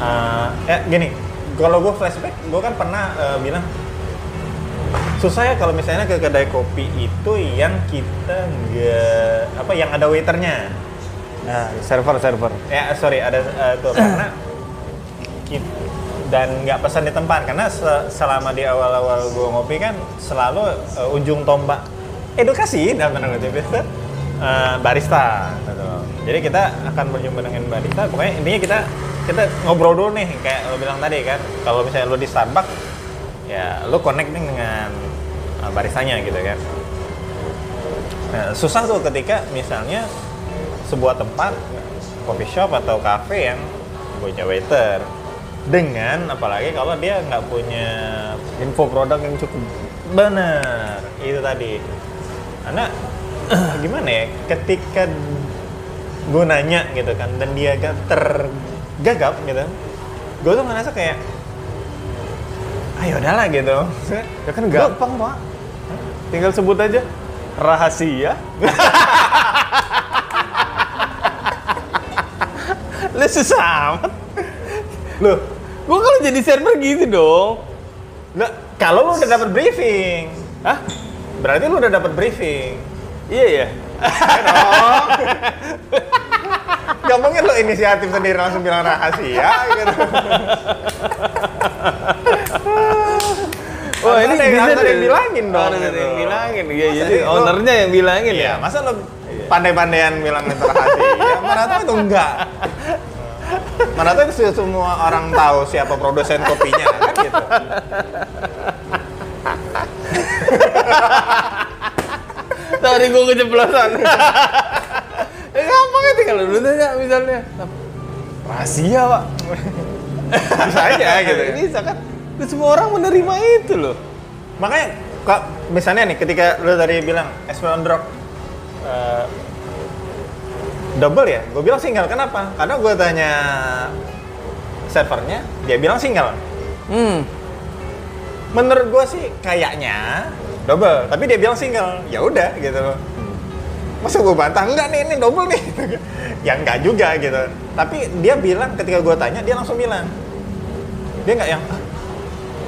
Eh, ya gini, kalau gue flashback, gue kan pernah eh, bilang susah ya kalau misalnya ke kedai kopi itu yang kita nggak apa yang ada waiternya. Nah, server server. Ya sorry ada eh, tuh karena kit- dan nggak pesan di tempat karena se- selama di awal-awal gue ngopi kan selalu eh, ujung tombak edukasi dalam tanda kutip itu eh, barista. gitu. Jadi kita akan berjumpa dengan barista. Pokoknya intinya kita kita ngobrol dulu nih kayak lo bilang tadi kan. Kalau misalnya lo di Starbucks ya lo connect nih dengan eh, baristanya gitu kan. Nah, susah tuh ketika misalnya sebuah tempat coffee shop atau cafe yang punya waiter dengan apalagi kalau dia nggak punya Info produk yang cukup. bener itu tadi karena gimana ya ketika gue nanya gitu kan dan dia gak tergagap gitu gue tuh ngerasa kayak ayo udahlah gitu Ya kan gampang, Pak. Tinggal sebut aja rahasia. Lu susah amat. loh Gua kalau jadi server gitu dong. lah, kalau lu udah dapat briefing Hah? berarti lu udah dapat briefing Iya ya. Gak mungkin lo inisiatif sendiri langsung bilang rahasia gitu. Wah ini bisa harus ada deh. yang bilangin dong, Harus ada gitu. yang bilangin. Iya, jadi ownernya yang bilangin Iya, ya. masa lo pandai-pandaian bilang itu rahasia? Mana tahu itu enggak. Mana tahu itu semua orang tahu siapa produsen kopinya kan gitu. Tadi gua keceplosan. Eh, gampang ya tinggal lu tanya misalnya. Rahasia, Pak. Bisa aja gitu. Ini bisa kan Lu semua orang menerima itu loh. Makanya kok misalnya nih ketika lo tadi bilang espresso on drop eh, double ya, gue bilang single. Kenapa? Karena gue tanya servernya, dia bilang single. Hmm. Menurut gue sih kayaknya double, tapi dia bilang single. Ya udah gitu loh. Masa gue bantah enggak nih ini double nih? ya enggak juga gitu. Tapi dia bilang ketika gue tanya dia langsung bilang. Dia enggak yang "Ah,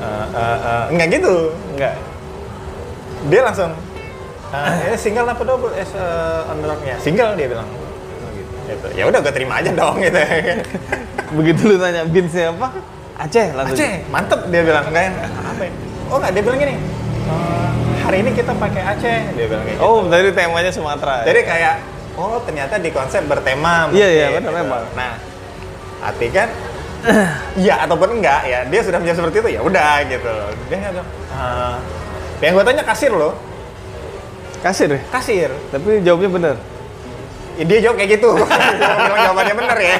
eh, eh, eh," enggak gitu, enggak. Dia langsung "Ah, ini single apa double? Eh uh, underdognya single dia bilang. Gitu. Ya udah gue terima aja dong gitu. Begitu lu tanya binsnya apa? Aceh langsung. Aceh, mantep dia bilang enggak yang apa ya? Oh enggak, dia bilang gini. "Eh, hari ini kita pakai Aceh, dia bilang kayak gitu. Oh, dari temanya Sumatera. ya? Jadi kayak oh ternyata di konsep bertema. Iya, iya, mungkin, benar, memang. Nah, arti kan iya ataupun enggak ya dia sudah menjawab seperti itu ya udah gitu. Dia nggak bilang. "Ah." yang gue tanya kasir loh, kasir ya. kasir. Tapi jawabnya bener. Ya, dia jawab kayak gitu. Dia bilang jawabannya bener ya.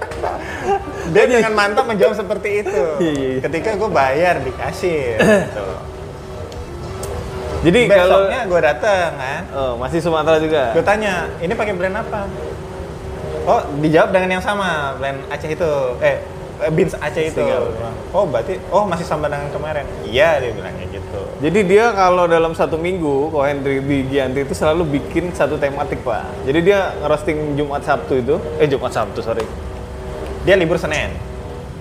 Dia dengan mantap menjawab seperti itu. Iya, iya, iya. Ketika gue bayar di kasir. gitu. Jadi kalau Besoknya gue dateng kan, oh, masih Sumatera juga. gue tanya, ini pakai brand apa? Oh, dijawab dengan yang sama, brand Aceh itu. Eh, eh, Beans Aceh itu. Oh, berarti, oh masih sama dengan kemarin. Iya, dia bilangnya gitu. Jadi dia kalau dalam satu minggu, Ko Hendri di Gianti itu selalu bikin satu tematik pak. Jadi dia ngerosting Jumat Sabtu itu, eh Jumat Sabtu sorry, Dia libur Senin.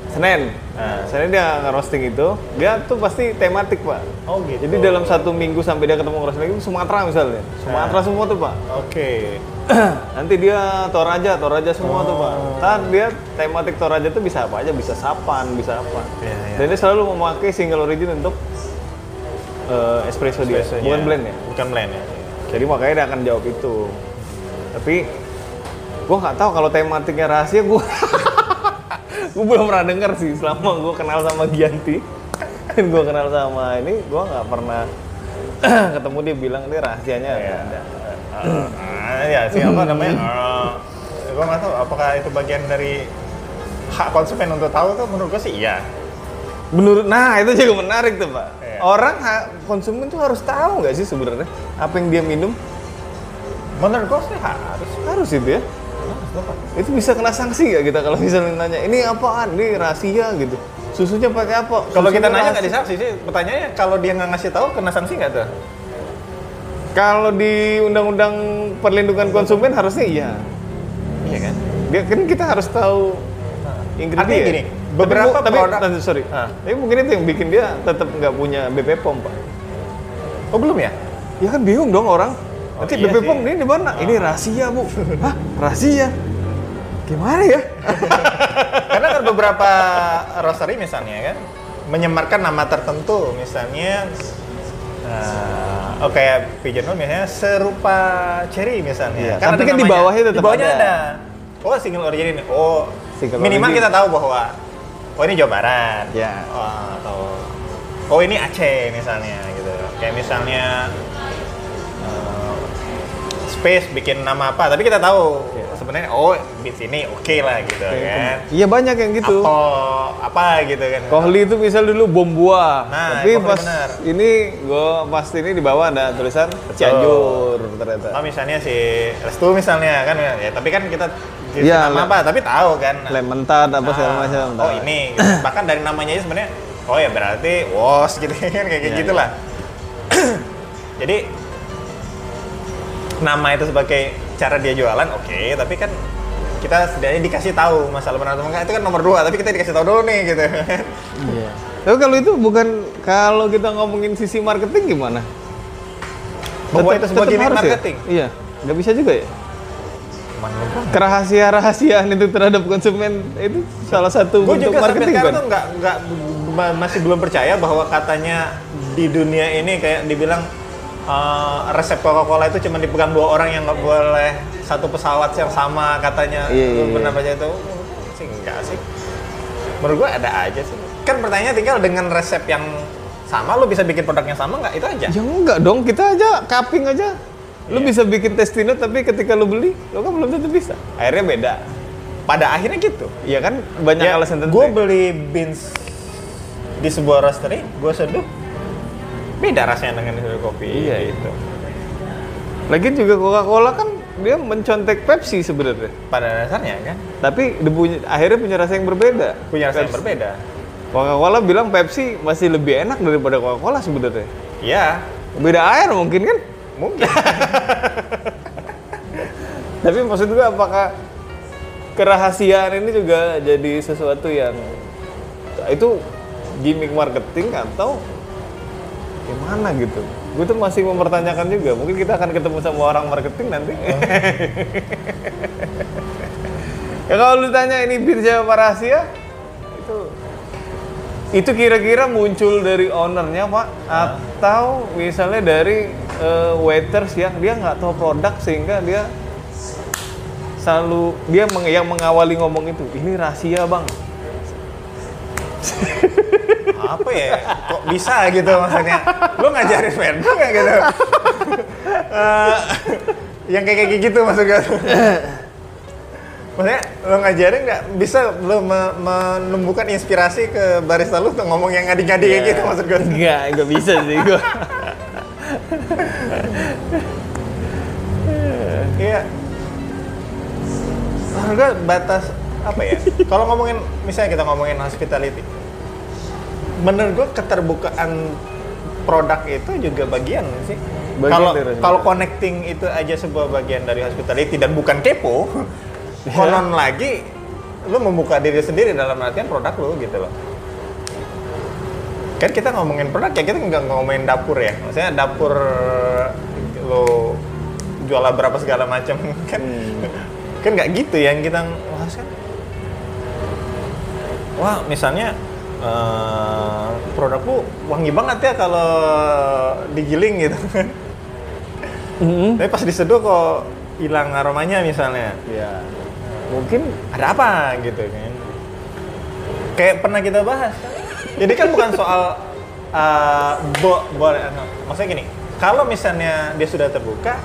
Senin. Nah, Senin dia ngerosting itu, dia tuh pasti tematik pak. Oh gitu. Jadi dalam satu minggu sampai dia ketemu ngerosting itu Sumatera misalnya, Sumatera Nah. semua tuh pak. Oke. Nanti dia Toraja, Toraja semua tuh pak. Oh. Ntar dia tematik Toraja tuh bisa apa aja, bisa sapan, bisa apa. Iya, iya. Dan dia selalu memakai single origin untuk eh, espresso dia, Espressonya. bukan blend ya. Bukan blend ya. Jadi makanya dia akan jawab itu. Tapi gue nggak tahu kalau tematiknya rahasia gue gue belum pernah dengar sih selama gue kenal sama Gianti dan gue kenal sama ini gue nggak pernah ketemu dia bilang ini rahasianya ada. Ya sih apa namanya? Uh, gue nggak tahu apakah itu bagian dari hak konsumen untuk tahu tuh menurut gue sih iya. Menurut nah itu juga menarik tuh pak. Iya. Orang konsumen tuh harus tahu nggak sih sebenarnya apa yang dia minum Menurut gue sih harus. harus itu ya. Itu bisa kena sanksi nggak kita kalau misalnya nanya ini apaan? Ini rahasia gitu. Susunya pakai apa? Kalau kita nanya nggak disanksi sih, pertanyaannya kalau dia nggak ngasih tahu kena sanksi nggak tuh? Kalau di Undang-Undang Perlindungan Konsumen harusnya iya. Iya kan? Dia kan kita harus tahu ingredient. Artinya gini, Tapi beberapa tapi, produk- tapi sorry, Ah. tapi mungkin itu yang bikin dia tetap nggak punya BP POM pak. Oh belum ya? Ya kan bingung dong orang. Oh, Nanti iya BP POM ini di mana? Ini rahasia bu. Hah rahasia? Gimana ya? Karena kan beberapa roastery misalnya kan menyemarkan nama tertentu, misalnya oh kayak Pigeon misalnya serupa cherry misalnya. Iya, tapi ada kan di bawahnya tetap di bawahnya ada. ada. Oh single origin ini. Oh Single minimal origin. kita tahu bahwa oh ini Jawa Barat. Ya. Oh, atau oh ini Aceh misalnya gitu. Kayak misalnya eh, Space bikin nama apa, tapi kita tahu. Sebenarnya oh di sini oke lah gitu kan. Iya banyak yang gitu. Atau apa gitu kan. Kohli itu misal dulu bom buah, Nah, tapi Kohli pas bener. ini gue pasti ini di bawah ada tulisan Cianjur ternyata. Oh misalnya si Restu misalnya kan ya tapi kan kita Iya, nama apa tapi tahu kan. Lemon tart apa segala Ah, macam. Oh ini gitu. bahkan dari namanya aja sebenarnya oh ya berarti was gitu kan kayak Iya, gitulah. Jadi nama itu sebagai cara dia jualan oke tapi kan kita setidaknya dikasih tahu masalah benar atau enggak itu kan nomor dua tapi kita dikasih tahu dulu nih gitu Iya. Tapi kalau itu bukan kalau kita ngomongin sisi marketing gimana? bahwa itu gimmick harus ya? marketing Iya, nggak bisa juga ya. Menurut gua Kerahasia-rahasiaan itu terhadap konsumen itu salah satu gue bentuk juga sampai marketing sekarang kan? tuh nggak nggak ma- masih belum percaya bahwa katanya di dunia ini kayak dibilang eh, resep Coca-Cola itu cuma dipegang dua orang yang nggak boleh satu pesawat yang sama katanya Iya, iya, pernah iya. baca itu sih enggak sih menurut gue ada aja sih kan pertanyaannya tinggal dengan resep yang sama lu bisa bikin produk yang sama nggak itu aja Ya enggak dong, kita aja cupping aja. Lu Iya. bisa bikin testino tapi ketika lu beli, lu kan belum tentu bisa. Akhirnya beda. pada akhirnya gitu Iya kan banyak alasan tentu. gue beli beans di sebuah roastery gue seduh beda rasanya dengan sebuah kopi Iya, gitu Lagi juga Coca-Cola kan dia mencontek Pepsi sebenarnya. pada dasarnya kan Tapi punya- akhirnya punya rasa yang berbeda. punya rasa yang Pepsi. berbeda. Coca-Cola bilang Pepsi masih lebih enak daripada Coca-Cola sebenarnya. Ya, Beda air mungkin kan? mungkin. Tapi maksud gua apakah kerahasiaan ini juga jadi sesuatu yang itu gimmick marketing atau gimana gitu? Gue tuh masih mempertanyakan juga. Mungkin kita akan ketemu sama orang marketing nanti. ya kalau lu tanya ini bir siapa rahasia, itu itu kira-kira muncul dari ownernya pak atau misalnya dari eh, waiters yang dia nggak tahu produk sehingga dia selalu dia meng- yang mengawali ngomong itu ini rahasia bang Apa ya? Kok bisa gitu maksudnya? Lu ngajarin Fernando nggak gitu? Eh, yang kayak kayak gitu maksud gue. Maksudnya lu ngajarin nggak bisa lu me- menumbuhkan inspirasi ke barista lu untuk ngomong yang ngadi-ngadi kayak gitu maksud gue. nggak nggak bisa sih gua Iya. Menurut gue batas apa ya? Kalau ngomongin misalnya kita ngomongin hospitality, menurut gue keterbukaan produk itu juga bagian sih. Kalau kalau connecting itu aja sebuah bagian dari hospitality dan bukan kepo, Iya. konon lagi lu membuka diri sendiri dalam artian produk lu gitu loh. Kan kita ngomongin produk ya kita nggak ngomongin dapur ya. Maksudnya dapur lo jualan berapa segala macam kan kan nggak gitu yang kita bahas kan. Wah misalnya eh, produk lu wangi banget ya kalau digiling gitu kan. Tapi pas diseduh kok hilang aromanya misalnya. ya mungkin Ada apa gitu kan. Kayak pernah kita bahas. Jadi kan bukan soal eh, bo, boleh maksudnya gini, kalau misalnya dia sudah terbuka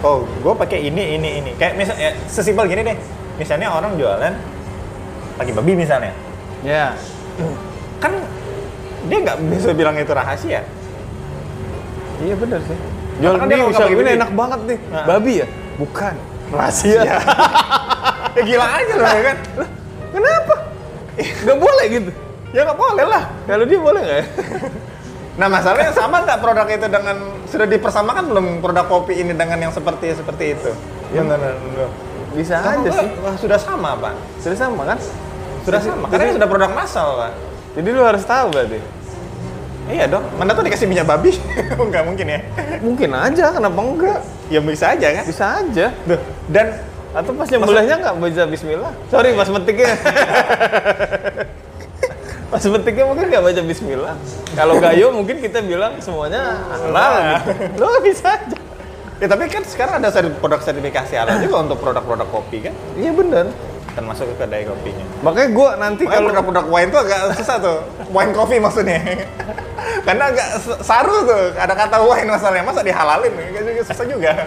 Oh, gue pakai ini, ini, ini. Kayak misalnya, sesimpel gini deh. Misalnya orang jualan pagi babi misalnya. ya Kan dia nggak bisa bilang itu rahasia. iya benar sih jual ini dia pakai ini bibit? enak banget nih Nah. babi ya bukan rahasia ya gila aja loh ya kan. kenapa nggak boleh gitu Ya nggak boleh lah. kalau dia boleh nggak ya Nah masalahnya sama nggak produk itu dengan sudah dipersamakan belum produk kopi ini dengan yang seperti seperti itu? Ya benar benar. Bisa Sama aja sih. wah, sudah sama pak. Sudah sama kan? Sudah sama. Karena ini sudah produk massal pak. Jadi lu harus tahu berarti. Iya dong. Mana tuh dikasih minyak babi? Enggak mungkin ya. Mungkin aja, kenapa enggak? Ya bisa aja kan. Bisa aja. Duh, dan Atau pas nyembelihnya nggak baca bismillah? Sorry, pas metiknya. pas metiknya mungkin nggak baca bismillah. Kalau gayo mungkin kita bilang semuanya halal gitu. Lo bisa aja. ya tapi kan sekarang ada produk sertifikasi halal juga untuk produk-produk kopi kan. Iya bener. Termasuk ke kedai kopinya. Makanya gue nanti Makanya kalau produk-produk wine tuh agak susah tuh. Wine coffee maksudnya. Karena agak saru tuh. Ada kata wine masalahnya. Masa dihalalin? Agak juga susah juga.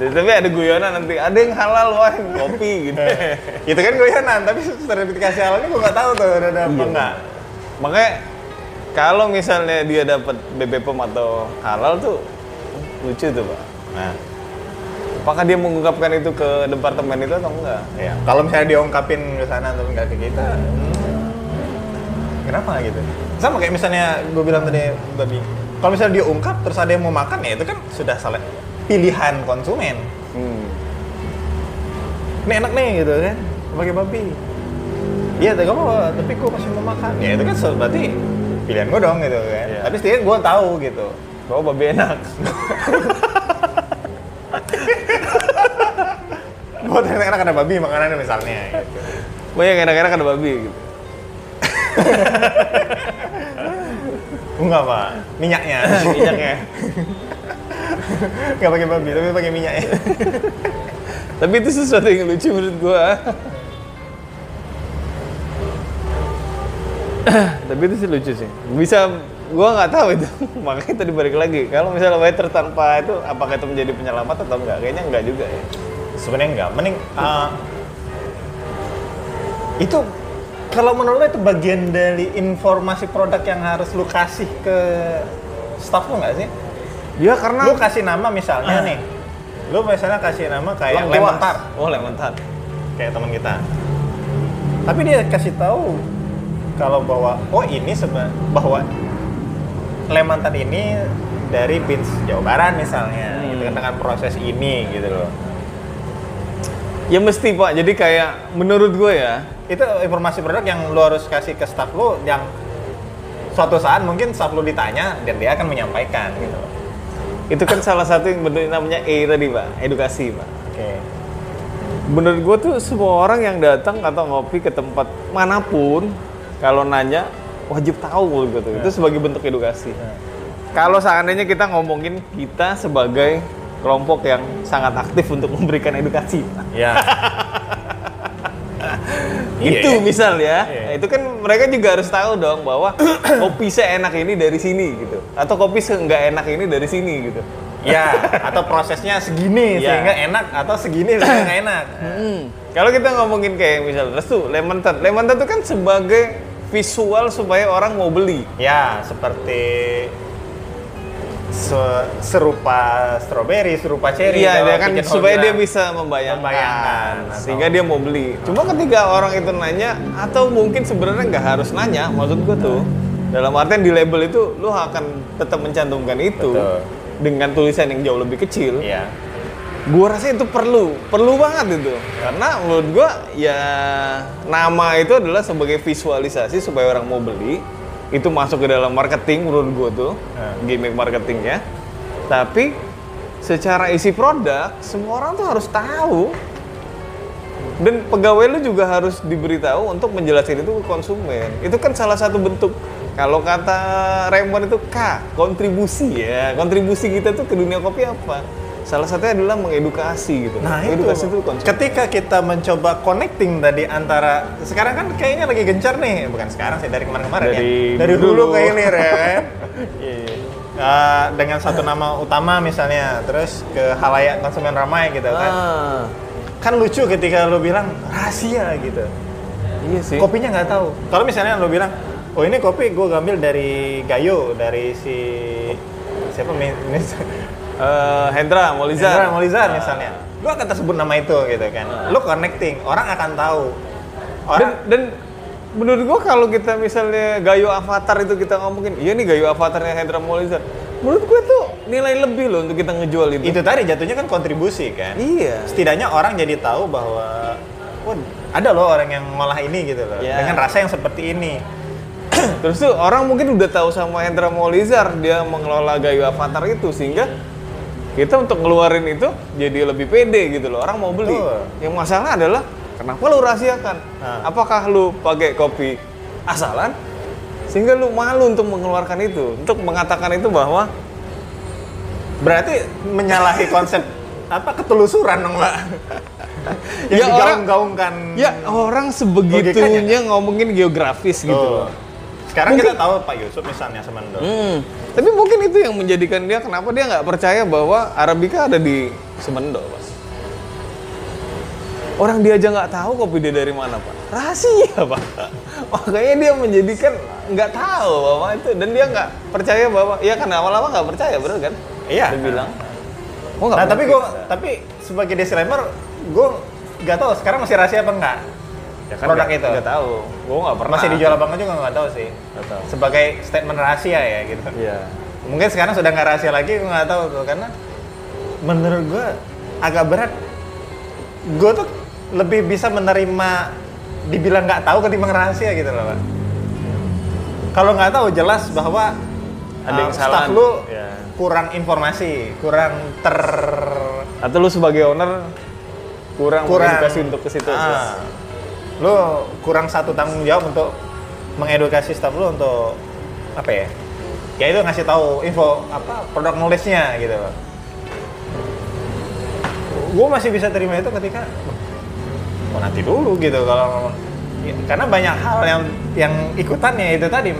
tapi ada guyonan nanti ada yang halal wine kopi gitu. Itu kan goyanan. Tapi sertifikasi halalnya gue nggak tahu tuh ada ada apa Iya. enggak. Makanya kalau misalnya dia dapat BBPOM atau halal tuh lucu tuh pak. Nah, Apakah dia mengungkapkan itu ke departemen itu atau enggak? ya. Kalau misalnya diungkapin ke sana tapi nggak ke kita, hmm, kenapa gitu? Sama kayak misalnya gue bilang tadi babi. Kalau misalnya dia ungkap terus ada yang mau makan ya itu kan sudah salah pilihan konsumen. Hmm. Ini enak nih gitu kan, pakai babi. Iya, tapi apa? Tapi gue masih mau makan. Ya itu kan berarti pilihan gue dong gitu kan. Iya. Tapi setidaknya gue tahu gitu. Bahwa babi enak. Gue ternyata enak ada babi makanannya misalnya. Gitu. Banyak yang enak-enak ada babi gitu. Enggak pak, minyaknya. Minyaknya. Nggak pakai babi, tapi pakai minyaknya. Tapi itu sesuatu yang lucu menurut gua. Tapi itu sih lucu sih. Bisa gua nggak tahu itu. Makanya tadi balik lagi. Kalau misalnya waiter tanpa itu apakah itu menjadi penyelamat atau enggak? Kayaknya enggak juga ya. Sebenarnya enggak, mending uh, itu kalau menurut lo itu bagian dari informasi produk yang harus lu kasih ke staff lu nggak sih? Ya karena Lu kasih nama misalnya nih, lu misalnya kasih nama kayak Lengkuas. lemon tart, Oh, lemon tart. kayak teman kita. Tapi dia kasih tahu kalau bahwa oh ini seba bahwa lemon tart ini dari beans Jawa Barat misalnya, Hmm. gitu kan dengan proses ini gitu loh. Ya mesti Pak. Jadi kayak menurut gue ya, itu informasi produk yang lu harus kasih ke staff lu yang suatu saat mungkin staff lu ditanya dan dia akan menyampaikan gitu. itu kan salah satu yang bentuk namanya E tadi Pak, edukasi Pak. Oke. Menurut gue tuh semua orang yang datang atau ngopi ke tempat mana pun, kalau nanya wajib tahu gue tuh. Itu sebagai bentuk edukasi. Kalau seandainya kita ngomongin kita sebagai kelompok yang sangat aktif untuk memberikan edukasi. Ya. Iya, itu iya. misal ya, Iya. Nah, itu kan mereka juga harus tahu dong bahwa kopi seenak ini dari sini gitu, atau kopi seenggak enak ini dari sini gitu. ya, atau prosesnya segini Ya. sehingga enak atau segini sehingga nggak enak. Hmm. Kalau kita ngomongin kayak misal restu, lemon tart, lemon tart itu kan sebagai visual supaya orang mau beli. Ya, seperti se- serupa strawberry, serupa cherry. Iya, dia kan supaya dia bisa membayangkan, Membayangkan, atau- sehingga dia mau beli. Cuma ketika orang itu nanya, atau mungkin sebenarnya nggak harus nanya, maksud gue tuh, dalam artian di label itu lu akan tetap mencantumkan itu Betul. dengan tulisan yang jauh lebih kecil. Iya. Gua rasa itu perlu, perlu banget itu. Karena menurut gua ya nama itu adalah sebagai visualisasi supaya orang mau beli. Itu masuk ke dalam marketing menurut gua tuh, Hmm. gimmick marketingnya. Tapi secara isi produk semua orang tuh harus tahu. Dan pegawai lu juga harus diberitahu untuk menjelaskan itu ke konsumen. Itu kan salah satu bentuk kalau kata Raymond itu K, kontribusi ya. Kontribusi kita tuh ke dunia kopi apa? Salah satunya adalah mengedukasi gitu. Nah itu, edukasi itu konsumen. ketika kita mencoba connecting tadi antara sekarang kan kayaknya lagi gencar nih, bukan sekarang sih dari kemarin-kemarin Dari ya, dari dulu. hulu ke hilir ya. Eh, dengan satu nama utama misalnya, terus ke halayak konsumen ramai gitu kan. Ah, Kan lucu ketika lu bilang rahasia gitu. iya sih. Kopinya nggak tahu. Kalau misalnya lu bilang, oh ini kopi gue ngambil dari Gayo, dari si siapa Eh, Hendra Molizar. Hendra Molizar misalnya. Lu akan tersebut nama itu gitu kan. Lu connecting, orang akan tahu. Dan, Orang dan menurut gua kalau kita misalnya Gayo Avatar itu kita ngomongin, iya nih Gayo Avatarnya Hendra Molizar. menurut gue tuh nilai lebih loh untuk kita ngejual itu. Itu tadi jatuhnya kan kontribusi kan. Iya. Setidaknya orang jadi tahu bahwa oh, ada loh orang yang ngolah ini gitu loh. Ya. Dengan rasa yang seperti ini. Terus tuh orang mungkin udah tahu sama Hendra Molizar dia mengelola Gayo Avatar itu sehingga kita untuk ngeluarin itu jadi lebih pede gitu loh. Orang mau beli. Betul. Yang masalah adalah kenapa lu rahasiakan? Nah. Apakah lu pakai kopi asalan sehingga lu malu untuk mengeluarkan itu, untuk mengatakan itu bahwa Berarti menyalahi konsep apa ketelusuran dong, Mbak. yang Ya, orang- digaung-gaungkan. ya orang sebegitunya ngomongin geografis gitu loh. Sekarang Mungkin- kita tahu Pak Yusuf misalnya Semendo. Hmm. Tapi mungkin itu yang menjadikan dia kenapa dia nggak percaya bahwa Arabica ada di Semendo, Pak. Orang dia aja nggak tahu kopi dia dari mana, Pak. Rahasia, Pak. Makanya dia menjadikan nggak tahu bahwa itu dan dia nggak percaya bahwa ya kan awal-awal nggak percaya, bener kan? Iya. Dia bilang. Oh, Nah, tapi gue tapi sebagai disclaimer, gue nggak tahu sekarang masih rahasia apa enggak. Ya kan produk nggak- itu. nggak tahu. Gue nggak pernah. Masih dijual apa enggak juga nggak tahu sih. Nggak tahu. Sebagai statement rahasia ya gitu. Iya. Mungkin sekarang sudah nggak rahasia lagi, gue nggak tahu tuh karena menurut gue agak berat. Gue tuh lebih bisa menerima dibilang nggak tahu ketimbang rahasia gitu loh, Pak. Kalau nggak tahu jelas bahwa Ada yang uh, salah. staff lu Ya. kurang informasi, kurang ter Atau lu sebagai owner kurang, kurang untuk ke situ. Ah, lu kurang satu tanggung jawab untuk mengedukasi staff lu untuk apa ya? Ya itu ngasih tahu info apa produk knowledge-nya gitu loh. Gue masih bisa terima itu ketika oh nanti dulu gitu kalau ya, karena banyak hal yang yang ikutannya itu tadi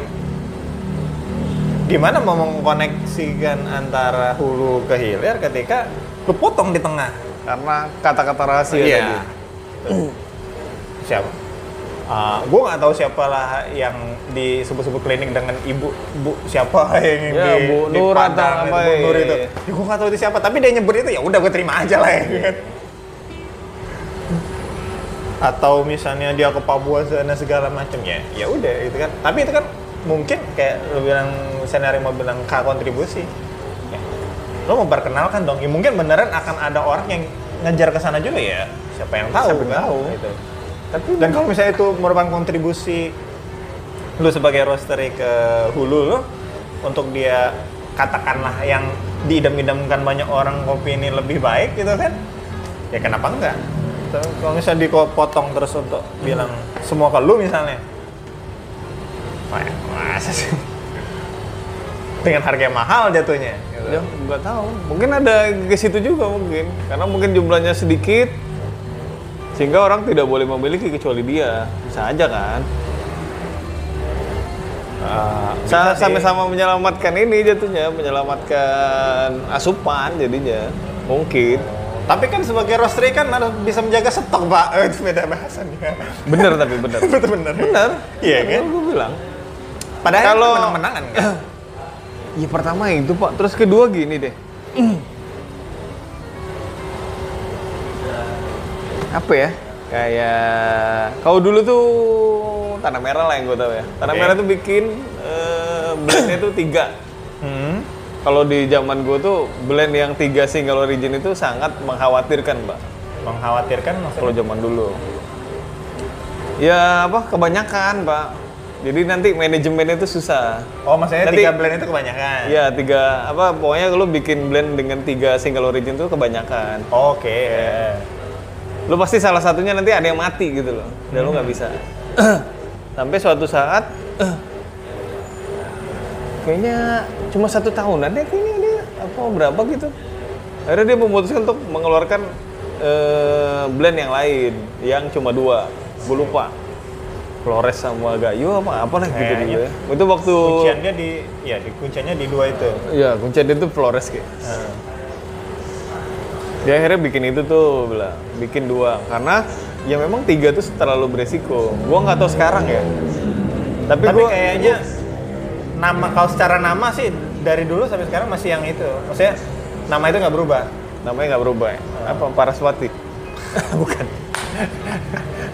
gimana mau mengkoneksikan antara hulu ke hilir ketika lu potong di tengah Karena kata-kata rahasia Iya. tadi. siapa? gue nggak tahu siapa lah yang disebut-sebut klinik dengan ibu bu siapa yang Ya, di, Bu di Nur Padang, apa, Bu Nur iya. itu. Ya, gue nggak tahu itu siapa, tapi dia nyebut itu ya udah gue terima aja lah ya. kan. Atau misalnya dia ke Papua sana segala macam ya, ya udah itu kan. Tapi itu kan mungkin kayak lo bilang senari mau bilang k kontribusi. Ya, lo memperkenalkan dong. Ya mungkin beneran akan ada orang yang ngejar ke sana juga ya. Siapa yang tahu Siapa yang kan? tahu. Gitu. Tapi dan kalau misalnya itu merupakan kontribusi lu sebagai roastery ke hulu lu untuk dia katakanlah yang diidam-idamkan banyak orang kopi ini lebih baik gitu kan ya kenapa enggak kalau misalnya dipotong terus untuk bilang semua ke lu misalnya masa sih dengan harga yang mahal jatuhnya gitu. Ya, nggak tahu. Mungkin ada ke situ juga mungkin. Karena mungkin jumlahnya sedikit, sehingga orang tidak boleh memiliki kecuali dia. Bisa aja kan? Sih. Sama-sama menyelamatkan ini jatuhnya, menyelamatkan asupan jadinya. Mungkin. tapi kan sebagai roastery kan harus bisa menjaga stok pak Eh, itu beda bahasannya Bener tapi bener. bener-bener bener. Iya kan? Gue bilang. padahal Kalau- menang-menangan kan Ya pertama itu pak, terus kedua gini deh. Apa ya? Kayak kalau dulu tuh tanah merah lah yang gue tahu ya. Tanah Oke. merah tuh bikin eh, blendnya tuh tiga. Hmm. Kalau di zaman gue tuh blend yang tiga single origin itu sangat mengkhawatirkan, Mbak. Mengkhawatirkan Kalau maksudnya. zaman dulu. Ya apa? Kebanyakan, Pak. Jadi nanti manajemennya itu susah. Oh, maksudnya Nanti- tiga blend itu kebanyakan. Iya tiga apa pokoknya lu bikin blend dengan tiga single origin tuh kebanyakan. Oke. Lu pasti salah satunya nanti ada yang mati gitu loh. Dan lu nggak bisa. Sampai suatu saat kayaknya cuma satu tahunan deh kayaknya dia apa berapa gitu. Akhirnya dia memutuskan untuk mengeluarkan eh, blend yang lain yang cuma dua. Gue lupa. Flores sama Gayo apa apa lah gitu dulu ya. Itu waktu Kunciannya di ya di kunciannya di dua itu. Iya, kuncian itu Flores kayak. Nah, Dia akhirnya bikin itu tuh, bilang bikin dua karena ya memang tiga tuh terlalu beresiko. Gua nggak tahu sekarang ya. Tapi, Tapi gua kayaknya nama kalau secara nama sih dari dulu sampai sekarang masih yang itu. Maksudnya nama itu nggak berubah. namanya nggak berubah ya. Apa Paraswati? Bukan.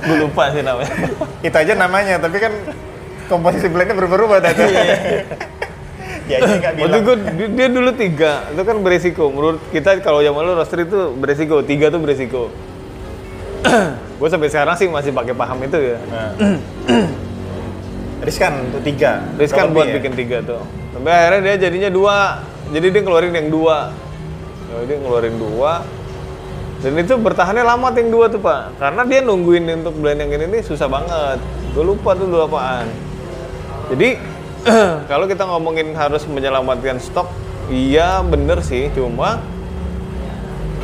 Gue lupa sih namanya. Itu aja namanya, tapi kan komposisi blendnya berubah-ubah tadi. dia aja nggak Waktu bilang. gue dia, dulu tiga, itu kan beresiko. Menurut kita kalau zaman lu roster itu beresiko, tiga tuh beresiko. gue sampai sekarang sih masih pakai paham itu ya. Nah. Riskan untuk tiga. Riskan buat ya? bikin tiga tuh. Sampai akhirnya dia jadinya dua. Jadi dia ngeluarin yang dua. Ya, dia ngeluarin dua. Dan itu bertahannya lama tuh yang dua tuh pak. Karena dia nungguin untuk blend yang ini nih susah banget. Gue lupa tuh dulu apaan. Jadi kalau kita ngomongin harus menyelamatkan stok, iya bener sih. Cuma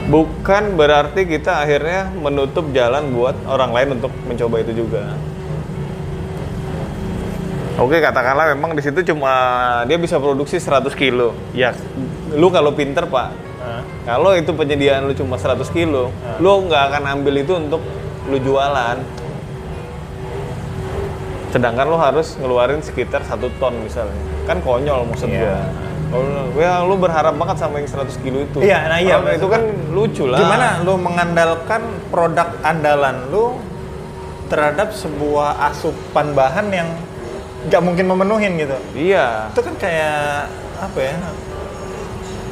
bukan berarti kita akhirnya menutup jalan buat orang lain untuk mencoba itu juga. Oke, katakanlah memang di situ cuma dia bisa produksi 100 kilo. Ya, lu kalau pinter pak, kalau itu penyediaan lu cuma 100 kilo, lu nggak akan ambil itu untuk lu jualan. Sedangkan lu harus ngeluarin sekitar satu ton misalnya. Kan konyol maksud. Kalau lu- ya lu berharap banget sama yang 100 kilo itu. Iya, nah iya, Kalau itu kan lucu lah. Gimana lu mengandalkan produk andalan lu terhadap sebuah asupan bahan yang nggak mungkin memenuhin gitu? Iya. Itu kan kayak apa ya?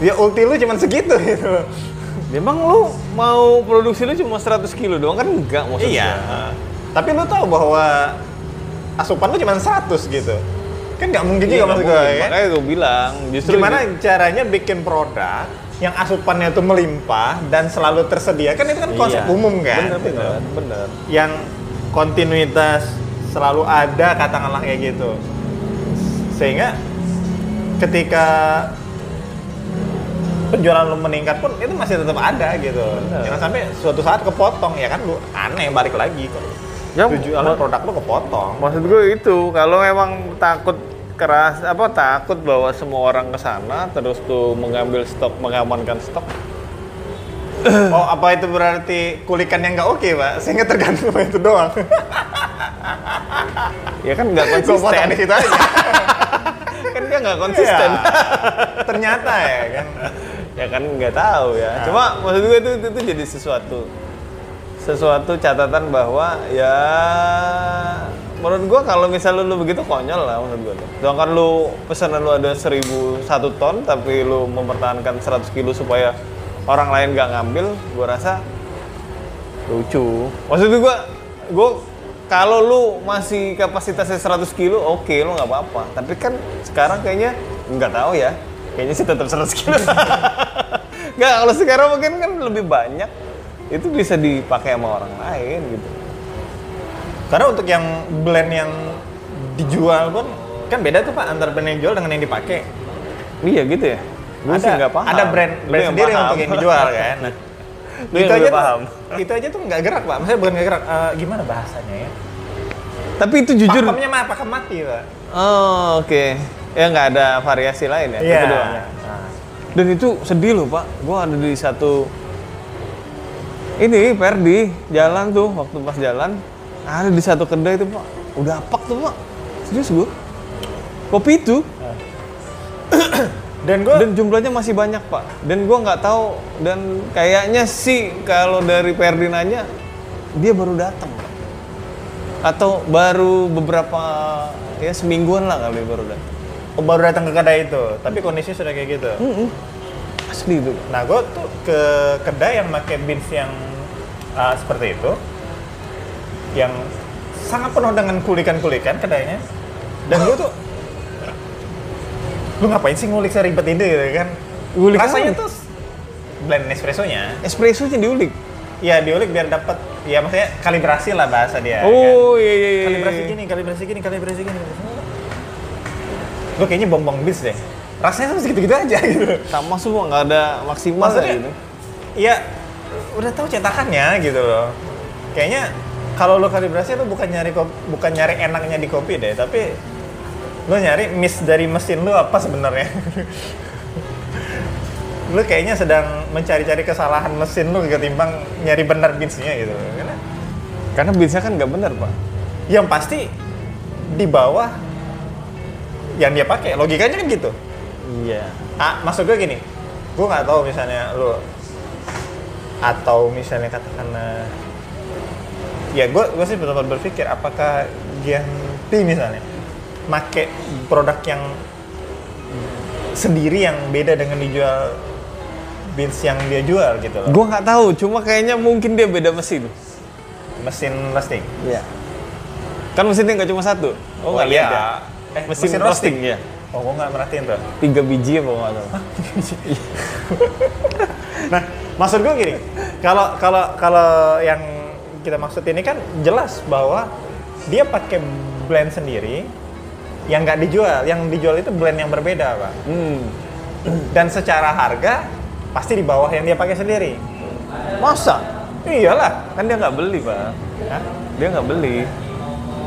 Ya ulti lu cuman segitu gitu. Memang lu mau produksi lu cuma 100 kilo doang kan enggak maksudnya. Iya. Tapi lu tahu bahwa asupan lu cuma 100 gitu. Kan nggak mungkin juga Iya, maksud gue ya. Makanya gue bilang justru Gimana caranya bikin produk yang asupannya tuh melimpah dan selalu tersedia kan itu kan konsep Iya. umum kan Bener, gitu. bener, bener. yang kontinuitas selalu ada katakanlah kayak gitu sehingga ketika penjualan lu meningkat pun itu masih tetap ada gitu Bener. jangan sampai suatu saat kepotong ya kan lu aneh balik lagi kok Ya, tujuan ma- produk lu kepotong Maksud gue itu, kalau memang takut keras apa takut bahwa semua orang ke sana terus tuh mengambil stok, mengamankan stok. oh apa itu berarti kulikan yang nggak oke pak sehingga tergantung sama itu doang Ya kan nggak konsisten. di situ aja kan dia nggak konsisten. Iya. ternyata ya kan ya kan nggak tahu ya. Nah. Cuma maksud gue itu, itu, itu jadi sesuatu sesuatu catatan bahwa ya menurut gua kalau misalnya lu begitu konyol lah menurut gua tuh. Sedangkan lu pesanan lu ada 1001 ton tapi lu mempertahankan 100 kilo supaya orang lain nggak ngambil, gua rasa lucu. Maksud gua gua kalau lu masih kapasitasnya 100 kilo, oke lu nggak apa-apa. Tapi kan sekarang kayaknya nggak tahu ya. Kayaknya sih tetap 100 kilo. Nggak, kalau sekarang mungkin kan lebih banyak. Itu bisa dipakai sama orang lain gitu. Karena untuk yang blend yang dijual pun kan beda tuh pak antara brand yang dijual dengan yang dipakai. Iya gitu ya. Sih ada nggak paham. ada brand brand yang sendiri paham. untuk yang dijual kan. Nah, Lu itu aja lebih tuh, paham. itu aja tuh nggak gerak pak. Maksudnya bukan nggak gerak. eh, gimana bahasanya ya? Tapi itu jujur. Pakemnya mah pakem mati pak. Oh oke. Ya nggak ada variasi lain ya. Iya. Itu doang ya? Nah, Dan itu sedih loh pak. Gua ada di satu ini Perdi jalan tuh waktu pas jalan ada di satu kedai itu pak. Udah apak tuh pak. Serius gua. Kopi itu Dan gue dan jumlahnya masih banyak pak. Dan gua nggak tahu dan kayaknya sih kalau dari Perdi nanya dia baru datang atau baru beberapa ya semingguan lah kali baru datang. baru datang ke kedai itu, tapi kondisi sudah kayak gitu. Mm-mm. Asli itu. Nah, gue tuh ke kedai yang pakai beans yang uh, seperti itu, yang sangat penuh dengan kulikan-kulikan kedainya. Dan gue tuh, lu ngapain sih ngulik seribet ini gitu kan? Ngulik Rasanya apa? tuh blend espressonya, Espressonya diulik. ya diulik biar dapat, ya maksudnya kalibrasi lah bahasa dia. oh iya iya iya. kan? Kalibrasi gini, kalibrasi gini, kalibrasi gini. Lu kayaknya bongbong beans deh. Rasanya tuh segitu-gitu aja gitu. Sama semua nggak ada maksimal Maksudnya, gitu. Iya, udah tahu cetakannya gitu loh. Kayaknya kalau lo kalibrasi lo bukan nyari bukan nyari enaknya di kopi deh, tapi lo nyari miss dari mesin lo apa sebenarnya. lo kayaknya sedang mencari-cari kesalahan mesin lo ketimbang nyari benar beansnya gitu. Karena Karena biasanya kan nggak benar pak. yang pasti di bawah yang dia pakai logikanya kan gitu. Iya. Ah, maksud gue gini, gue nggak tahu misalnya lu atau misalnya katakanlah ya gue gue sih betul berpikir apakah Gianti misalnya make produk yang sendiri yang beda dengan dijual beans yang dia jual gitu loh. Gua nggak tahu, cuma kayaknya mungkin dia beda mesin. Mesin roasting. Iya. Kan mesinnya nggak cuma satu. Oh, nggak lihat ya? Eh, Mesin, roasting, ya. Oh, gua nggak merhatiin tuh. Tiga biji apa nggak tahu. Nah, maksud gue gini, kalau kalau kalau yang kita maksud ini kan jelas bahwa dia pakai blend sendiri yang nggak dijual, yang dijual itu blend yang berbeda, pak. Hmm. Dan secara harga pasti di bawah yang dia pakai sendiri. Masa? Iyalah. Kan dia nggak beli, Pak. Hah? Dia nggak beli.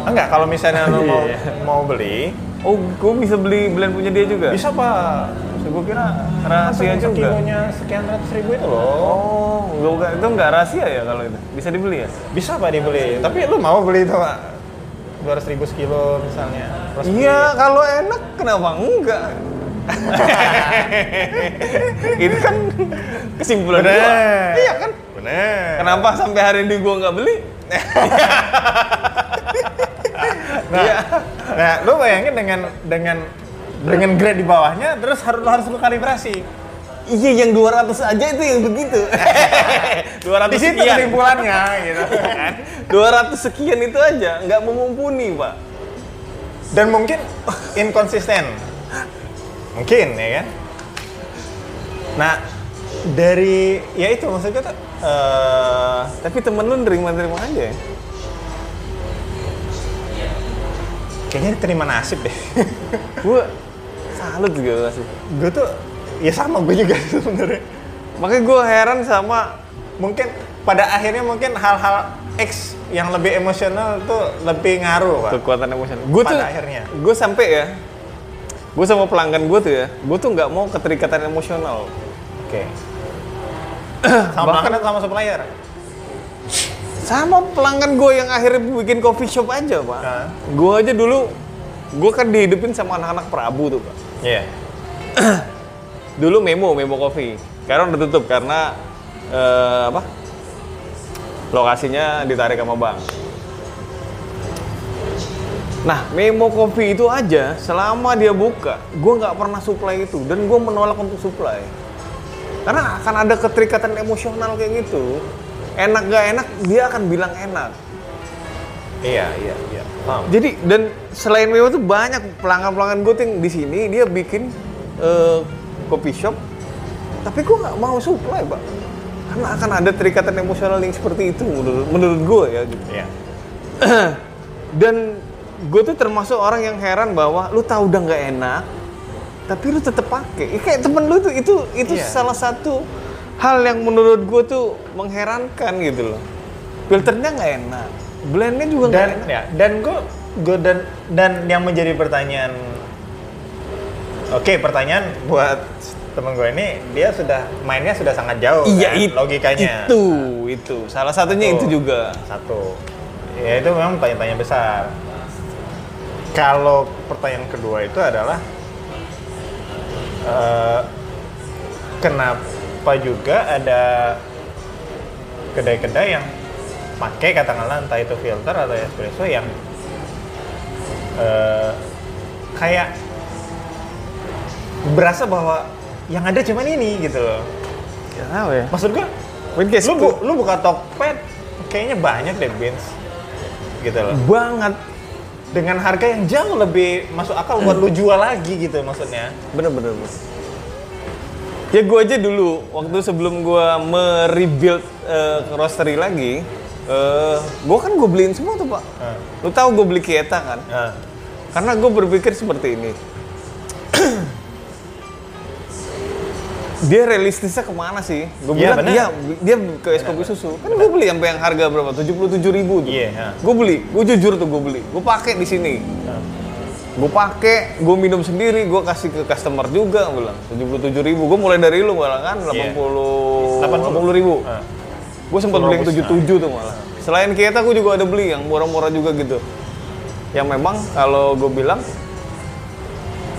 Enggak, kalau misalnya lu mau Iya. mau beli, Oh, gue bisa beli blend punya dia juga? bisa pak. Gue kira rahasia juga. Kilonya sekian ratus ribu itu loh. Oh, gua, itu nggak rahasia ya kalau itu? Bisa dibeli ya? Bisa pak dibeli. Tapi lu mau beli itu pak? Dua ratus ribu sekilo misalnya. Iya, kalau enak kenapa enggak? itu kan kesimpulan gua. Bener. Iya kan? Bener. Kenapa sampai hari ini gua nggak beli? Nah, Iya. nah, lu bayangin dengan dengan dengan grade di bawahnya, terus harus harus lu kalibrasi. Iya, yang 200 aja itu yang begitu. 200 Di situ sekian. kesimpulannya, gitu kan. 200 sekian itu aja nggak memumpuni, Pak. Dan mungkin inkonsisten, mungkin ya kan. Nah, dari ya itu maksud gue tuh. eh, Tapi temen lu nerima-nerima aja ya? Kayaknya diterima nasib deh. Gua salut juga sih. gue tuh ya sama gue juga sebenarnya. Makanya gue heran sama Mungkin pada akhirnya mungkin hal-hal X yang lebih emosional tuh lebih ngaruh, Pak. kekuatan emosional. Gue tuh akhirnya. gue sampai ya, gue sama pelanggan gue tuh ya, gue tuh nggak mau keterikatan emosional. Oke. sama Bahkan- sama supplier? Sama pelanggan gue yang akhirnya bikin coffee shop aja pak. Nah. Gue aja dulu, gue kan dihidupin sama anak-anak Prabu tuh pak. Iya. Dulu Memo, Memo Coffee. Sekarang udah tutup karena eh, apa? Lokasinya ditarik sama bank. Nah, Memo Coffee itu aja selama dia buka, gue nggak pernah supply itu dan gue menolak untuk supply. Karena akan ada keterikatan emosional kayak gitu. Enak gak enak, dia akan bilang enak. Iya, iya, iya. Paham. Jadi dan selain Memo tuh banyak pelanggan-pelanggan gue tuh yang di sini dia bikin eh, coffee shop, tapi gue nggak mau supply pak, karena akan ada terikatan emosional yang seperti itu menurut menurut gue ya gitu. Iya. Dan gue tuh termasuk orang yang heran bahwa lu tahu udah nggak enak, tapi lu tetap pakai. Ya, kayak temen lu tuh itu itu Iya. salah satu hal yang menurut gue tuh mengherankan gitu loh. Filternya nggak enak, blendnya juga nggak enak. ya, dan gue gue dan dan yang menjadi pertanyaan Oke, pertanyaan buat temen gue ini dia sudah mainnya sudah sangat jauh Iya kan, it- logikanya. Itu, itu. Salah satunya Satu. itu juga. Satu. Ya itu memang tanya-tanya besar. Kalau pertanyaan kedua itu adalah eh, kenapa juga ada kedai-kedai yang pakai katakanlah entah itu filter atau espresso yang eh, kayak berasa bahwa yang ada cuman ini gitu loh. Ya tahu ya. Maksud gua lu, bu- lu buka Tokped kayaknya banyak deh beans gitu loh banget. dengan harga yang jauh lebih masuk akal buat lu jual lagi gitu maksudnya Bener bener. bener. Ya gue aja dulu waktu sebelum gue merebuild eh, roastery lagi, eh gue kan gue beliin semua tuh pak. Nah, Lu tahu gue beli Kieta kan? nah, Karena gue berpikir seperti ini. dia realistisnya ke mana sih? Gue Iya, bilang iya, dia ke es kopi susu. Kan gue beli sampai yang harga berapa? 77 ribu tuh. Iya, ya. Gue beli, gue jujur tuh gue beli. Gue pakai di sini. nah. Gue pakai, gue minum sendiri, gue kasih ke customer juga, gua bilang 77 ribu. Gue mulai dari lu malah kan 80 Iya. 80 ribu. Nah, Gue sempat beli yang Robust, 77 tuh malah. Selain Kieta, gue juga ada beli yang murah-murah juga gitu. Yang memang kalau gue bilang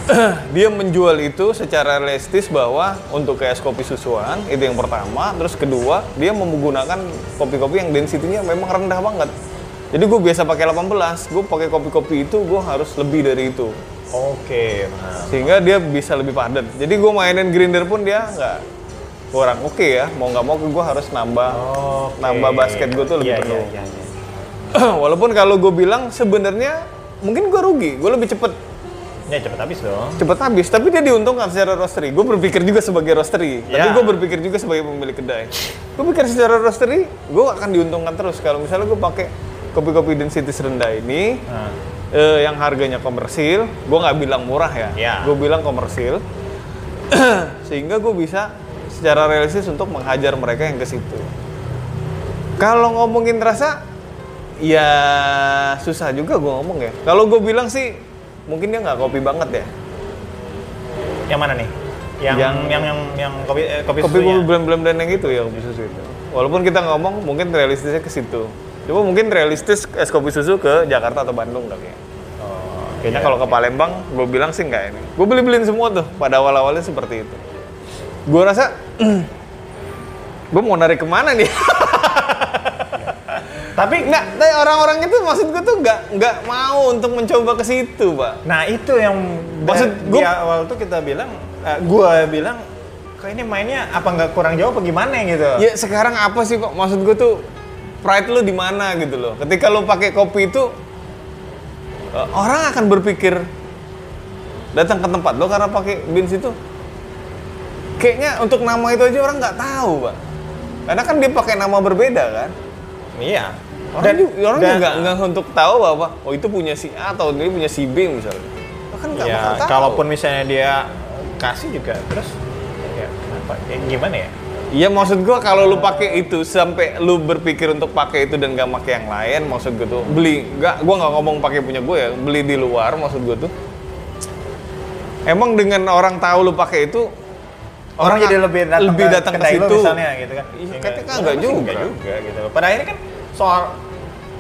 dia menjual itu secara realistis bahwa untuk kayak es kopi susuan itu yang pertama, terus kedua dia menggunakan kopi-kopi yang density-nya memang rendah banget. Jadi gue biasa pakai 18, gue pakai kopi-kopi itu gue harus lebih dari itu. Oke, nah. sehingga dia bisa lebih padat. Jadi gue mainin grinder pun dia nggak kurang oke ya. Mau nggak mau gue harus nambah Oke. nambah basket gue tuh lebih Iya, penuh. Iya, iya, iya. Walaupun kalau gue bilang sebenarnya mungkin gue rugi, gue lebih cepet Ya cepet habis dong. cepet habis. Tapi dia diuntungkan secara roastery. Gue berpikir juga sebagai roastery, tapi Ya. gue berpikir juga sebagai pemilik kedai. Gue pikir secara roastery, gue akan diuntungkan terus kalau misalnya gue pakai kopi-kopi density rendah ini. Nah, eh, yang harganya komersil, gue nggak bilang murah ya, Ya. gue bilang komersil, sehingga gue bisa secara realistis untuk menghajar mereka yang ke situ. Kalau ngomongin rasa, ya susah juga gue ngomong ya. Kalau gue bilang sih, mungkin dia nggak kopi banget ya. yang mana nih? Yang yang Yang- yang yang, yang kopi eh, kopi, Kopi susunya? kopi blend-blend yang itu ya kopi susu itu. Walaupun kita ngomong mungkin realistisnya ke situ. Coba mungkin realistis es kopi susu ke Jakarta atau Bandung kali ya. Oh, Kayaknya iya. kalau ke Palembang, gue bilang sih nggak ini. Gue beli-beliin semua tuh, pada awal-awalnya seperti itu. Gue rasa, gue mau narik ke mana nih? Tapi nggak, tapi orang-orang itu maksud gue tuh nggak nggak mau untuk mencoba ke situ, pak. Nah itu yang Maksud gua- di awal tuh kita bilang, eh, gua bilang, kok ini mainnya apa nggak kurang jauh apa gimana gitu? Ya sekarang apa sih kok? Maksud gue tuh pride lu di mana gitu loh. Ketika lu pakai kopi itu, eh, orang akan berpikir datang ke tempat lo karena pakai beans itu. Kayaknya untuk nama itu aja orang nggak tahu, pak. Karena kan dia pakai nama berbeda kan. Iya. Orang, Dan- juga, orang dan- juga nggak untuk tahu bahwa oh itu punya si A atau dia punya si B misalnya. Lo kan nggak ya, tahu. kalaupun misalnya dia kasih juga, terus ya kenapa? Ya, gimana ya? Iya maksud gua kalau lu pakai itu sampai lu berpikir untuk pakai itu dan gak pakai yang lain, maksud gua tuh beli nggak gua nggak ngomong pakai punya gue ya, beli di luar maksud gua tuh. Emang dengan orang tahu lu pakai itu Orang, jadi lebih datang lebih ke datang ke situ. misalnya gitu kan? Iya, kayaknya nggak- nggak kenapa sih juga. nggak juga gitu. Pada akhirnya kan soal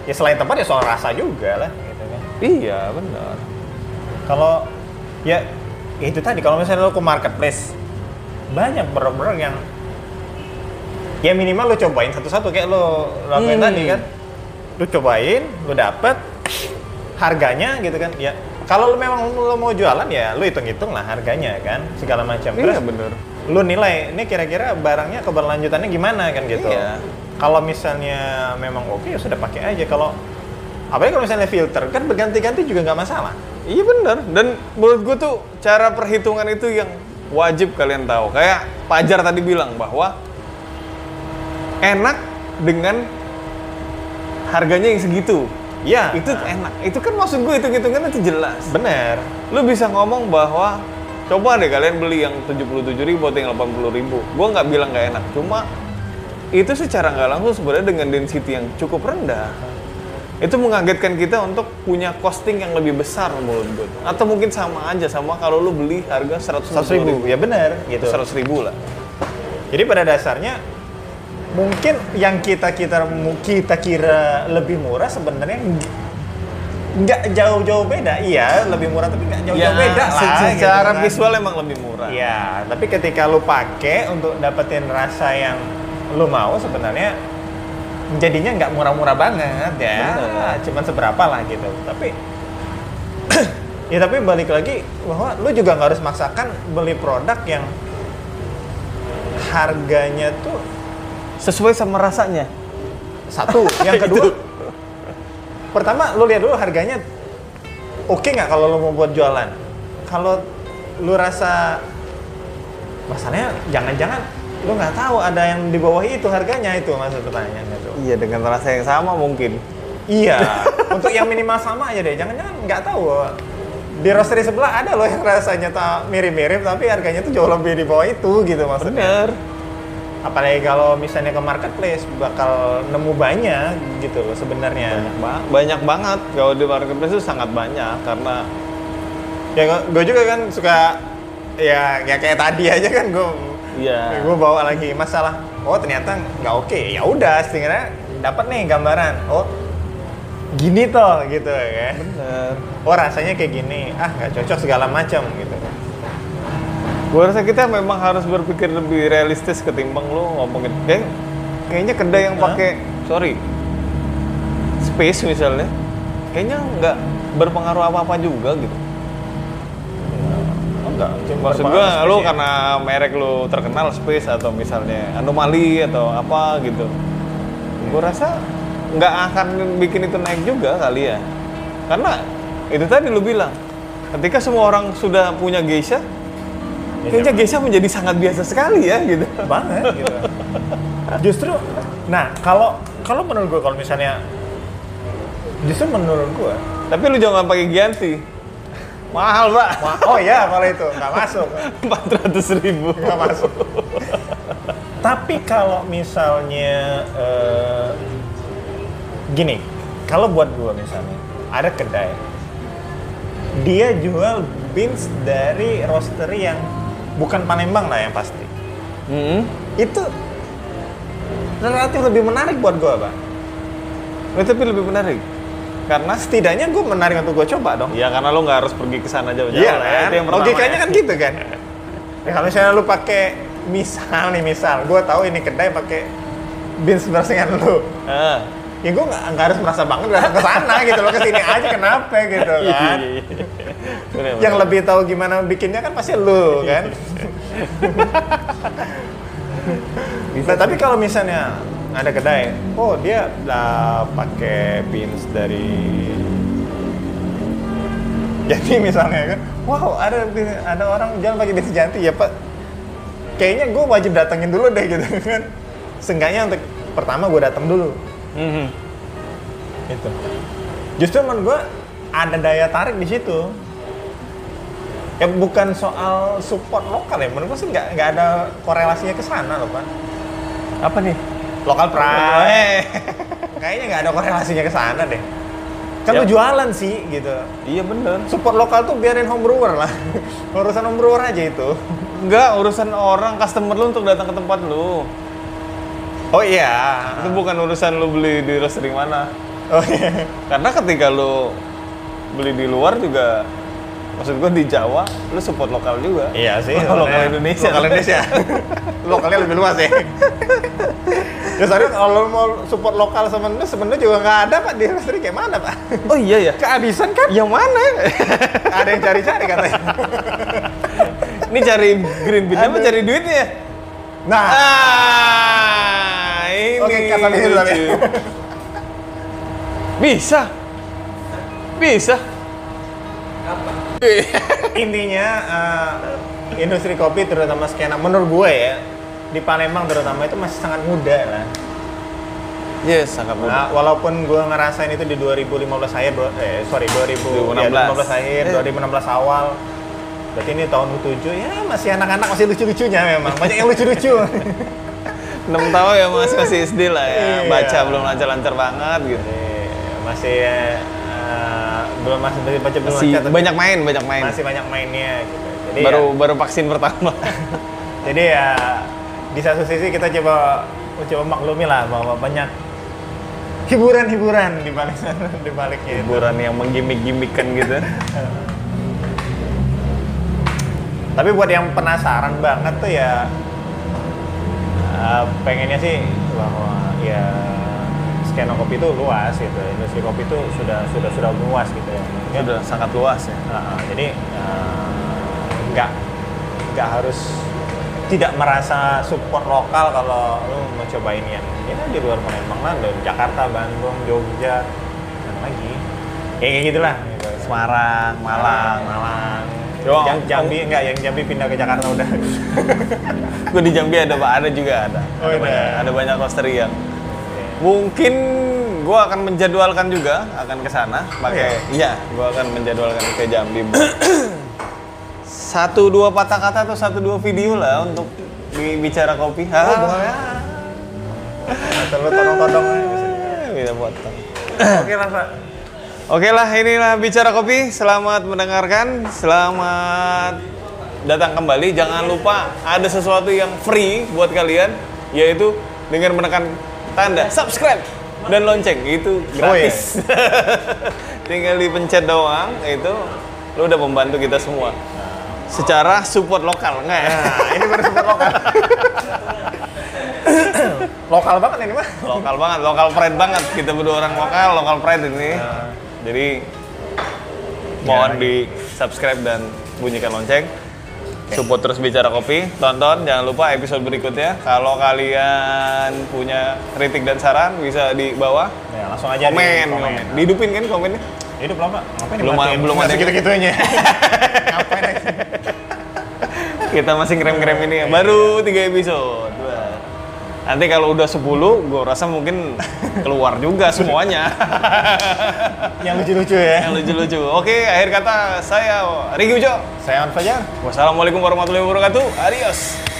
ya selain tempat ya soal rasa juga lah gitu kan. Iya benar. Kalau ya, ya itu tadi kalau misalnya lo ke marketplace banyak brand-brand yang ya minimal lo cobain satu-satu kayak lo lakuin Hmm. tadi kan. Lo cobain, lo dapet harganya gitu kan. Ya kalau lo memang lo mau jualan ya lo hitung-hitung lah harganya kan segala macam. Terus Iya benar. lu nilai ini kira-kira barangnya keberlanjutannya gimana kan gitu. Iya. Kalau misalnya memang oke ya sudah pakai aja. Kalau apalagi kalau misalnya filter kan berganti-ganti juga nggak masalah. Iya benar. Dan menurut gue tuh cara perhitungan itu yang wajib kalian tahu. Kayak Pajar tadi bilang bahwa enak dengan harganya yang segitu. Iya. Itu enak. Itu kan maksud gue hitung-hitungan itu jelas. bener. Lu bisa ngomong bahwa coba deh kalian beli yang 77.000 ribu atau yang 80.000 ribu. Gue nggak bilang nggak enak. Cuma itu secara nggak langsung sebenarnya dengan density yang cukup rendah itu mengagetkan kita untuk punya costing yang lebih besar menurut gue atau mungkin sama aja sama kalau lu beli harga 100 Seratus ribu, ya bener gitu. 100 ribu lah Jadi pada dasarnya mungkin yang kita kita kita kira lebih murah sebenarnya nggak- jauh-jauh beda. Iya, lebih murah tapi nggak jauh-jauh beda lah. gitu secara kan. visual emang lebih murah Iya, tapi ketika lu pakai untuk dapetin rasa yang lu mau sebenarnya jadinya nggak murah-murah banget ya. Bener. Cuman seberapa lah gitu. Tapi ya tapi balik lagi bahwa lu juga nggak harus maksakan beli produk yang harganya tuh sesuai sama rasanya satu. Yang kedua, pertama lu lihat dulu harganya oke nggak kalau lu mau buat jualan. Kalau lu rasa masalahnya jangan-jangan lu nggak tahu ada yang di bawah itu harganya itu maksud pertanyaannya tuh. iya dengan rasa yang sama mungkin Iya, untuk yang minimal sama aja deh. Jangan-jangan nggak tahu bahwa di roastery sebelah ada loh yang rasanya tak mirip-mirip tapi harganya tuh jauh lebih di bawah itu gitu maksudnya. bener Apalagi kalau misalnya ke marketplace bakal nemu banyak gitu loh sebenarnya. banyak, ba- banyak banget kalau di marketplace itu sangat banyak karena Ya gue juga kan suka ya ya kayak tadi aja kan gue Iya. gue bawa lagi masalah. Oh ternyata nggak oke. Ya udah setidaknya dapat nih gambaran. Oh gini toh gitu ya. bener Oh rasanya kayak gini. Ah nggak cocok segala macam gitu. Gua rasa kita memang harus berpikir lebih realistis ketimbang lu ngomongin kayak kayaknya kedai yang pakai sorry space misalnya kayaknya nggak berpengaruh apa apa juga gitu enggak. Cuma Maksud gua lu ya. karena merek lu terkenal space atau misalnya anomali atau apa gitu. Gua rasa nggak akan bikin itu naik juga kali ya. Karena itu tadi lu bilang, ketika semua orang sudah punya geisha, kayaknya geisha menjadi sangat biasa sekali ya gitu. banget gitu. Justru, nah kalau kalau menurut gue kalau misalnya justru menurut gue Tapi lu jangan pakai Gianti. Mahal, Pak. Oh ya kalau itu nggak masuk, 400 ribu. nggak masuk. Tapi kalau misalnya eh, gini, kalau buat gua misalnya ada kedai, dia jual beans dari roastery yang bukan Palembang lah yang pasti. Hmm. Itu relatif lebih menarik buat gua, Pak. Tapi lebih menarik. Karena Setidaknya gua menarik untuk gua coba dong. ya karena lu nggak harus pergi ke sana jauh-jauh Iya ya. kan? Itu yang Logikanya ya. kan gitu kan. Ya, kalau misalnya lu pakai misal nih misal, gue tahu ini kedai pakai beans bersingan lu. Ah. Ya gue nggak harus merasa banget datang ke sana gitu loh ke sini aja kenapa gitu Iya, kan. iya, iya. Bener, Yang lebih tahu gimana bikinnya kan pasti lu kan. nah tapi kalau misalnya ada kedai, oh dia lah pakai beans dari jadi misalnya kan, wow ada ada orang jalan pakai beans janti ya pak. Kayaknya gue wajib datengin dulu deh gitu kan. Seenggaknya untuk pertama gue datang dulu. Mhm. Itu. Justru menurut gue ada daya tarik di situ. Ya bukan soal support lokal ya, menurut gue sih nggak nggak ada korelasinya ke sana loh pak. Apa nih? Lokal pride. Kayaknya nggak ada korelasinya ke sana deh. Kan Ya. lu jualan sih gitu. Iya bener. Support lokal tuh biarin home brewer lah. Urusan home brewer aja itu. Enggak, urusan orang customer lu untuk datang ke tempat lu. Oh iya. Itu bukan urusan lu beli di roastery mana. Oh iya. Karena ketika lu beli di luar juga maksud gua di Jawa lu support lokal juga. Iya sih. Lokal soalnya- Indonesia. Lokal Indonesia. Lokalnya lebih luas ya. ya soalnya kalau mau support lokal sebenarnya sebenarnya juga nggak ada pak di industri kayak mana pak? Oh iya ya. Kehabisan kan? Yang mana? ada yang cari-cari katanya. Ini cari green bean apa cari duitnya? Nah, Ah, ini Oke, kata lucu. ya. Bisa. Bisa. intinya eh, industri kopi terutama skena menurut gue ya di Palembang terutama itu masih sangat muda lah. Yes, sangat Nah, mudah. walaupun gue ngerasain itu di 2015 akhir, bro- eh sorry 2000, 2016. ya, 2015 akhir, Eh. 2016 awal. Berarti ini tahun 7 ya masih anak-anak masih lucu-lucunya memang. Banyak yang lucu-lucu. 6 tahun ya masih masih SD lah ya. Iya. Baca belum lancar-lancar banget gitu. Eh, masih eh, belum masih masih baca belum Masih lancar, banyak main, banyak main. masih banyak mainnya gitu. Jadi baru ya, baru vaksin pertama. jadi ya di satu sisi kita coba coba maklumi lah bahwa banyak hiburan-hiburan di balik di baliknya itu. Hiburan yang menggimik-gimikkan gitu. Tapi buat yang penasaran banget tuh ya eh, pengennya sih bahwa ya skena kopi itu luas gitu. Industri kopi itu sudah sudah sudah luas gitu ya. Sudah sangat luas ya. eh, jadi eh, nggak nggak harus tidak merasa support lokal kalau lu mau cobain yang ya di luar Palembang lah, Jakarta, Bandung, Jogja, dan lagi. Ya, kayak gitulah. Gitu. Semarang, Malang. Malang. Yo, yang Jambi enggak, yang Jambi pindah ke Jakarta udah. Gue di Jambi ada Pak, ada juga ada. Oh, ada, ada. banyak, ada banyak roastery yang mungkin gue akan menjadwalkan juga akan ke sana pakai iya gue akan menjadwalkan ke Jambi satu dua patah kata atau satu dua video lah untuk bi- bicara kopi Oh, Hah? boleh. Atau lu todong-todong bisa. Potong. Oke Pak. Oke lah, inilah bicara kopi. Selamat mendengarkan, selamat datang kembali. Jangan lupa ada sesuatu yang free buat kalian, yaitu dengan menekan tanda subscribe dan lonceng itu gratis. Tinggal dipencet doang, itu lo udah membantu kita semua. Secara support lokal, enggak ya? Nah, ini baru support lokal. lokal banget ini mah. lokal banget, lokal pride banget. Kita berdua orang lokal, lokal pride ini. Jadi mohon Ya. di subscribe dan bunyikan lonceng. Support terus bicara kopi, tonton jangan lupa episode berikutnya. Kalau kalian punya kritik dan saran bisa di bawah Ya, langsung aja di komen, komen. komen. Dihidupin kan komennya? Hidup lama. Ngapain Belum- dimatiin? belum ada. Ngapain aja? Kita masih ngerem-ngerem ini ya. Baru 3 episode. Nanti kalau udah 10, gue rasa mungkin keluar juga semuanya. Yang lucu-lucu ya. Yang lucu-lucu. Oke, akhir kata saya Rigi Ujo. Saya On Fajar. Wassalamualaikum warahmatullahi wabarakatuh. Adios.